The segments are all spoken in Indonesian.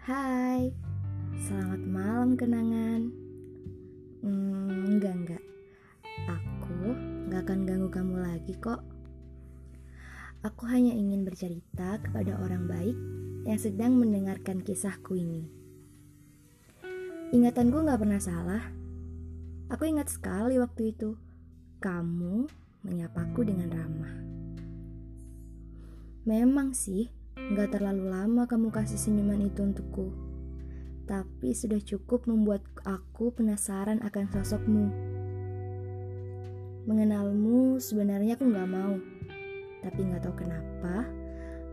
Hai, selamat malam kenangan. Hmm, enggak enggak, aku enggak akan ganggu kamu lagi kok. Aku hanya ingin bercerita kepada orang baik yang sedang mendengarkan kisahku ini. Ingatanku nggak pernah salah. Aku ingat sekali waktu itu kamu menyapaku dengan ramah. Memang sih, gak terlalu lama kamu kasih senyuman itu untukku. Tapi sudah cukup membuat aku penasaran akan sosokmu. Mengenalmu sebenarnya aku gak mau tapi nggak tahu kenapa,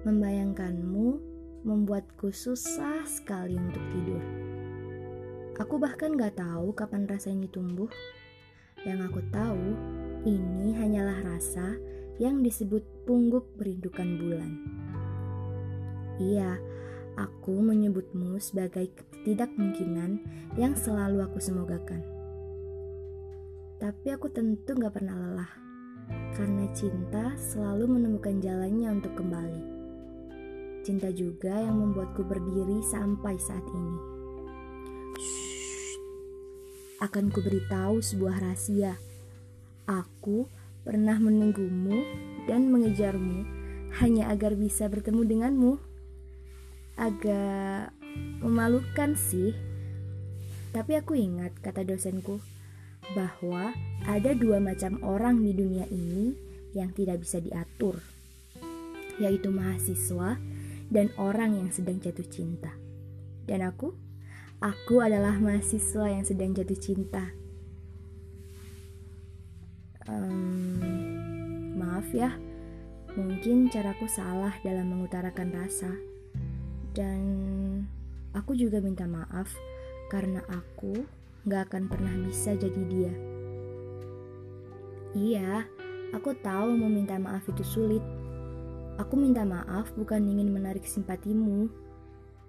membayangkanmu membuatku susah sekali untuk tidur. Aku bahkan gak tahu kapan rasa ini tumbuh. Yang aku tahu, ini hanyalah rasa yang disebut pungguk berindukan bulan. Iya, aku menyebutmu sebagai ketidakmungkinan yang selalu aku semogakan. Tapi aku tentu gak pernah lelah karena cinta selalu menemukan jalannya untuk kembali. Cinta juga yang membuatku berdiri sampai saat ini. Akan kuberitahu sebuah rahasia. Aku pernah menunggumu dan mengejarmu hanya agar bisa bertemu denganmu. Agak memalukan sih, tapi aku ingat kata dosenku bahwa ada dua macam orang di dunia ini yang tidak bisa diatur, yaitu mahasiswa dan orang yang sedang jatuh cinta. Dan aku, aku adalah mahasiswa yang sedang jatuh cinta. Um, maaf ya, mungkin caraku salah dalam mengutarakan rasa, dan aku juga minta maaf karena aku gak akan pernah bisa jadi dia. Iya, aku tahu meminta maaf itu sulit. Aku minta maaf bukan ingin menarik simpatimu,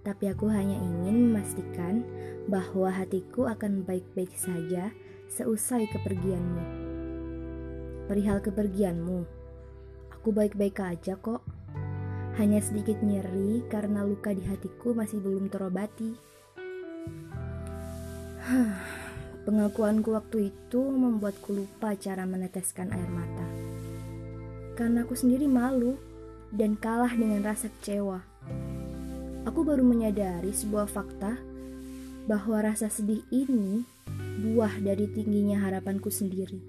tapi aku hanya ingin memastikan bahwa hatiku akan baik-baik saja seusai kepergianmu. Perihal kepergianmu, aku baik-baik aja kok. Hanya sedikit nyeri karena luka di hatiku masih belum terobati. Pengakuanku waktu itu membuatku lupa cara meneteskan air mata. Karena aku sendiri malu dan kalah dengan rasa kecewa. Aku baru menyadari sebuah fakta bahwa rasa sedih ini buah dari tingginya harapanku sendiri.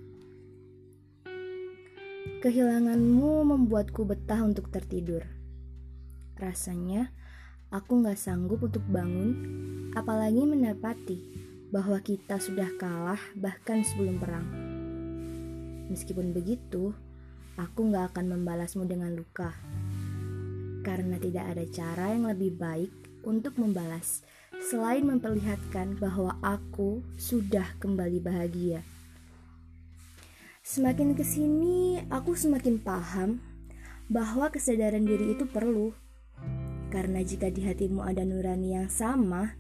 Kehilanganmu membuatku betah untuk tertidur. Rasanya aku gak sanggup untuk bangun, apalagi mendapati bahwa kita sudah kalah bahkan sebelum perang. Meskipun begitu, aku gak akan membalasmu dengan luka. Karena tidak ada cara yang lebih baik untuk membalas selain memperlihatkan bahwa aku sudah kembali bahagia. Semakin ke sini, aku semakin paham bahwa kesadaran diri itu perlu. Karena jika di hatimu ada nurani yang sama,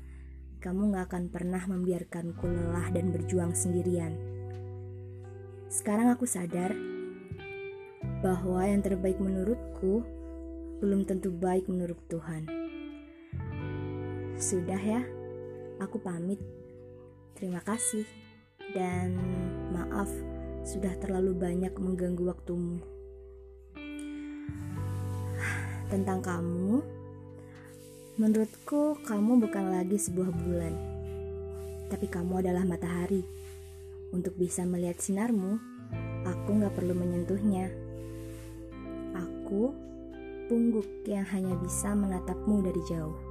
kamu gak akan pernah membiarkanku lelah dan berjuang sendirian. Sekarang aku sadar bahwa yang terbaik menurutku belum tentu baik menurut Tuhan. Sudah ya, aku pamit. Terima kasih dan maaf sudah terlalu banyak mengganggu waktumu. Tentang kamu, Menurutku, kamu bukan lagi sebuah bulan, tapi kamu adalah matahari. Untuk bisa melihat sinarmu, aku gak perlu menyentuhnya. Aku pungguk yang hanya bisa menatapmu dari jauh.